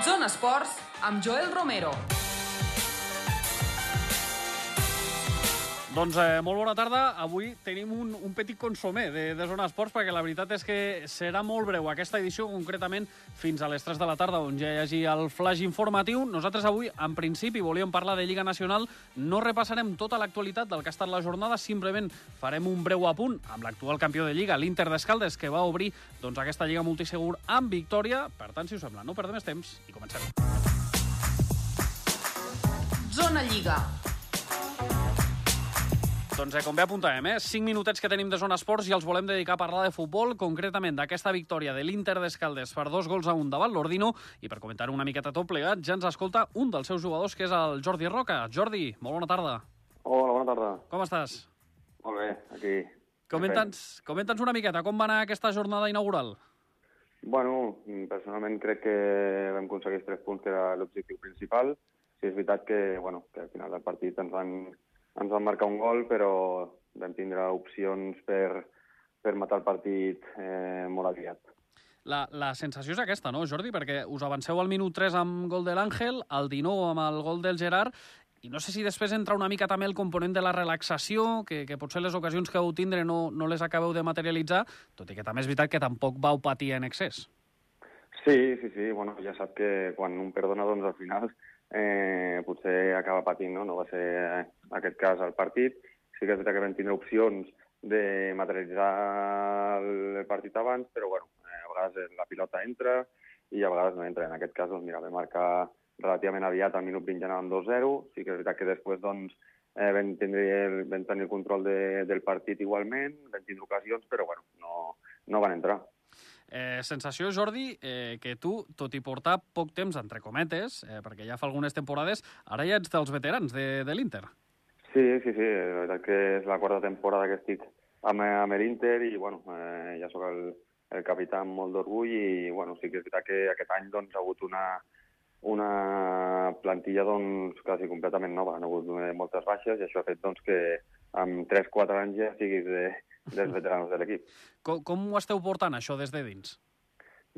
Zona Esports amb Joel Romero. Doncs eh, molt bona tarda. Avui tenim un, un petit consomé de, de Zona Esports perquè la veritat és que serà molt breu aquesta edició, concretament fins a les 3 de la tarda, on ja hi hagi el flash informatiu. Nosaltres avui, en principi, volíem parlar de Lliga Nacional. No repassarem tota l'actualitat del que ha estat la jornada, simplement farem un breu apunt amb l'actual campió de Lliga, l'Inter d'Escaldes, que va obrir doncs, aquesta Lliga multisegur amb victòria. Per tant, si us sembla, no perdem més temps i comencem. Zona Lliga. Doncs eh, com bé apuntàvem, eh? 5 minutets que tenim de Zona Esports i els volem dedicar a parlar de futbol, concretament d'aquesta victòria de l'Inter d'Escaldes per dos gols a un davant l'Ordino i per comentar una miqueta tot plegat ja ens escolta un dels seus jugadors que és el Jordi Roca. Jordi, molt bona tarda. Hola, bona tarda. Com estàs? Molt bé, aquí. Comenta'ns comenta'ns una miqueta com va anar aquesta jornada inaugural. Bueno, personalment crec que vam aconseguir els tres punts, que era l'objectiu principal. Sí, és veritat que, bueno, que al final del partit ens van, ens van marcar un gol, però vam tindre opcions per, per matar el partit eh, molt aviat. La, la sensació és aquesta, no, Jordi? Perquè us avanceu al minut 3 amb gol de l'Àngel, al 19 amb el gol del Gerard, i no sé si després entra una mica també el component de la relaxació, que, que potser les ocasions que heu tindre no, no les acabeu de materialitzar, tot i que també és veritat que tampoc vau patir en excés. Sí, sí, sí, bueno, ja sap que quan un perdona, doncs al final eh, potser acaba patint, no? No va ser eh, aquest cas al partit. Sí que és veritat que vam tindre opcions de materialitzar el partit abans, però bueno, eh, a vegades la pilota entra i a vegades no entra. En aquest cas, doncs mira, vam marcar relativament aviat, al minut 20 ja anàvem 2-0. Sí que és veritat que després doncs, eh, vam, tindre el, vam tenir el control de, del partit igualment, vam tindre ocasions, però bueno, no, no van entrar. Eh, sensació, Jordi, eh, que tu, tot i portar poc temps, entre cometes, eh, perquè ja fa algunes temporades, ara ja ets dels veterans de, de l'Inter. Sí, sí, sí, la veritat que és la quarta temporada que estic amb, amb l'Inter i bueno, eh, ja sóc el, el capità amb molt d'orgull i bueno, sí que és veritat que aquest any doncs, ha hagut una, una plantilla doncs, quasi completament nova. Han hagut eh, moltes baixes i això ha fet doncs, que amb 3-4 anys ja siguis de, dels veterans de l'equip. Com, com ho esteu portant, això, des de dins?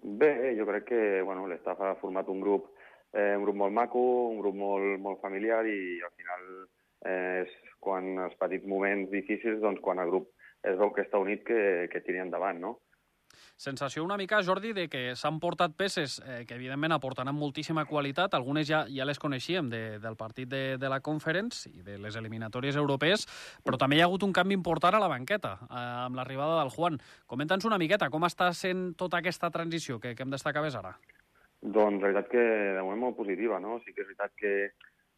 Bé, jo crec que bueno, l'estaf ha format un grup, eh, un grup molt maco, un grup molt, molt familiar i al final eh, és quan els petits moments difícils, doncs quan el grup es veu que està unit que, que tiri endavant, no? Sensació una mica, Jordi, de que s'han portat peces eh, que evidentment aportaran moltíssima qualitat, algunes ja ja les coneixíem de, del partit de, de la Conference i de les eliminatòries europees, però també hi ha hagut un canvi important a la banqueta, eh, amb l'arribada del Juan. Comenta'ns una miqueta com està sent tota aquesta transició que, que hem destacat més ara. Doncs la veritat que de moment molt positiva, no? Sí que és veritat que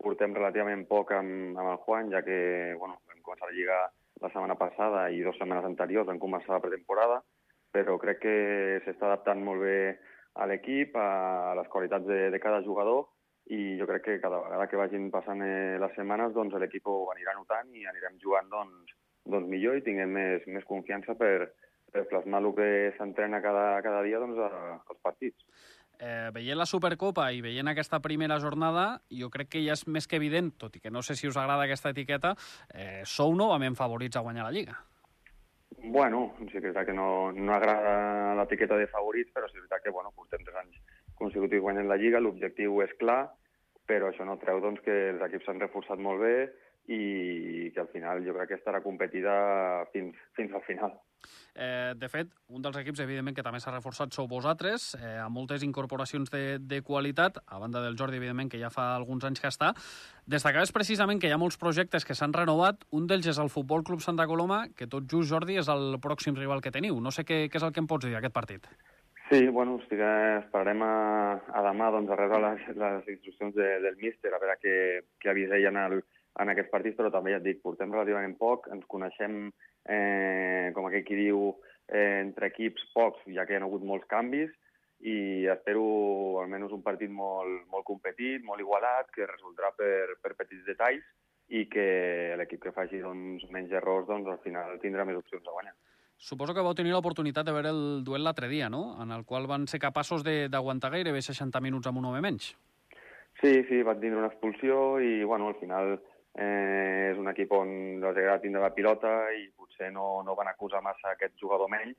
portem relativament poc amb, amb el Juan, ja que bueno, vam començar la Lliga la setmana passada i dues setmanes anteriors vam començar la pretemporada, però crec que s'està adaptant molt bé a l'equip, a les qualitats de, de cada jugador, i jo crec que cada vegada que vagin passant eh, les setmanes doncs l'equip ho anirà notant i anirem jugant doncs, doncs millor i tinguem més, més confiança per, per plasmar el que s'entrena cada, cada dia doncs, a, als partits. Eh, veient la Supercopa i veient aquesta primera jornada, jo crec que ja és més que evident, tot i que no sé si us agrada aquesta etiqueta, eh, sou novament favorits a guanyar la Lliga. Bueno, sí que és que no, no agrada l'etiqueta de favorits, però sí que és que bueno, portem tres anys consecutius guanyant la Lliga, l'objectiu és clar, però això no treu doncs, que els equips s'han reforçat molt bé i que al final jo crec que estarà competida fins, fins al final. Eh, de fet, un dels equips, evidentment, que també s'ha reforçat sou vosaltres, eh, amb moltes incorporacions de, de qualitat, a banda del Jordi, evidentment, que ja fa alguns anys que està. Destacaves precisament que hi ha molts projectes que s'han renovat. Un d'ells és el Futbol Club Santa Coloma, que tot just, Jordi, és el pròxim rival que teniu. No sé què, què és el que em pots dir d'aquest partit. Sí, bueno, estic, esperarem a, a demà doncs, a rebre les, les instruccions de, del míster, a veure què, què avisa ell en, el, en aquest partit, però també ja et dic, portem relativament poc, ens coneixem, eh, com aquell qui diu, eh, entre equips pocs, ja que hi ha hagut molts canvis, i espero almenys un partit molt, molt competit, molt igualat, que resoldrà per, per petits detalls i que l'equip que faci doncs, menys errors doncs, al final tindrà més opcions de guanyar. Suposo que vau tenir l'oportunitat de veure el duel l'altre dia, no? En el qual van ser capaços d'aguantar gairebé 60 minuts amb un home menys. Sí, sí, van tindre una expulsió i, bueno, al final eh, és un equip on els agrada tindre la pilota i potser no, no van acusar massa aquest jugador menys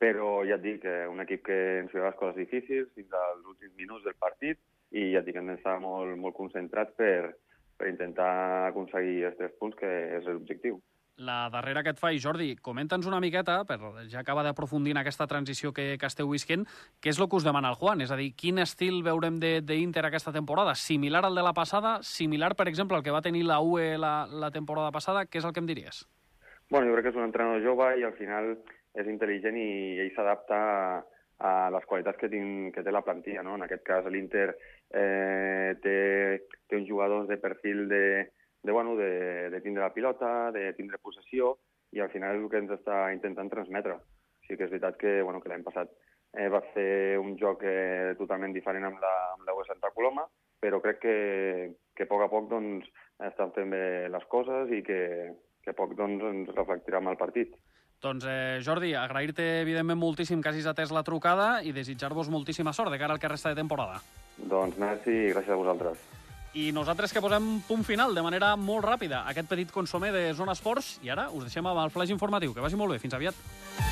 però ja et dic, eh, un equip que ens feia les coses difícils fins als últims minuts del partit i ja et dic, hem d'estar molt, molt concentrats per, per intentar aconseguir els tres punts, que és l'objectiu. La darrera que et faig, Jordi, comenta'ns una miqueta, per ja acaba d'aprofundir en aquesta transició que, que esteu visquent, què és el que us demana el Juan? És a dir, quin estil veurem d'Inter aquesta temporada? Similar al de la passada? Similar, per exemple, al que va tenir la UE la, la temporada passada? Què és el que em diries? Bueno, jo crec que és un entrenador jove i al final és intel·ligent i ell s'adapta a, a les qualitats que, tinc, que té la plantilla. No? En aquest cas, l'Inter eh, té, té uns jugadors de perfil de, de, bueno, de, de tindre la pilota, de tindre possessió, i al final és el que ens està intentant transmetre. Sí que és veritat que, bueno, que l'any passat eh, va fer un joc eh, totalment diferent amb la, amb la Santa Coloma, però crec que, que a poc a poc doncs, estan fent bé les coses i que, que a poc doncs, ens reflectirà amb el partit. Doncs, eh, Jordi, agrair-te, evidentment, moltíssim que hagis atès la trucada i desitjar-vos moltíssima sort de cara al que resta de temporada. Doncs merci i gràcies a vosaltres. I nosaltres que posem punt final de manera molt ràpida aquest petit consomer de Zona Esports i ara us deixem amb el flash informatiu. Que vagi molt bé. Fins aviat.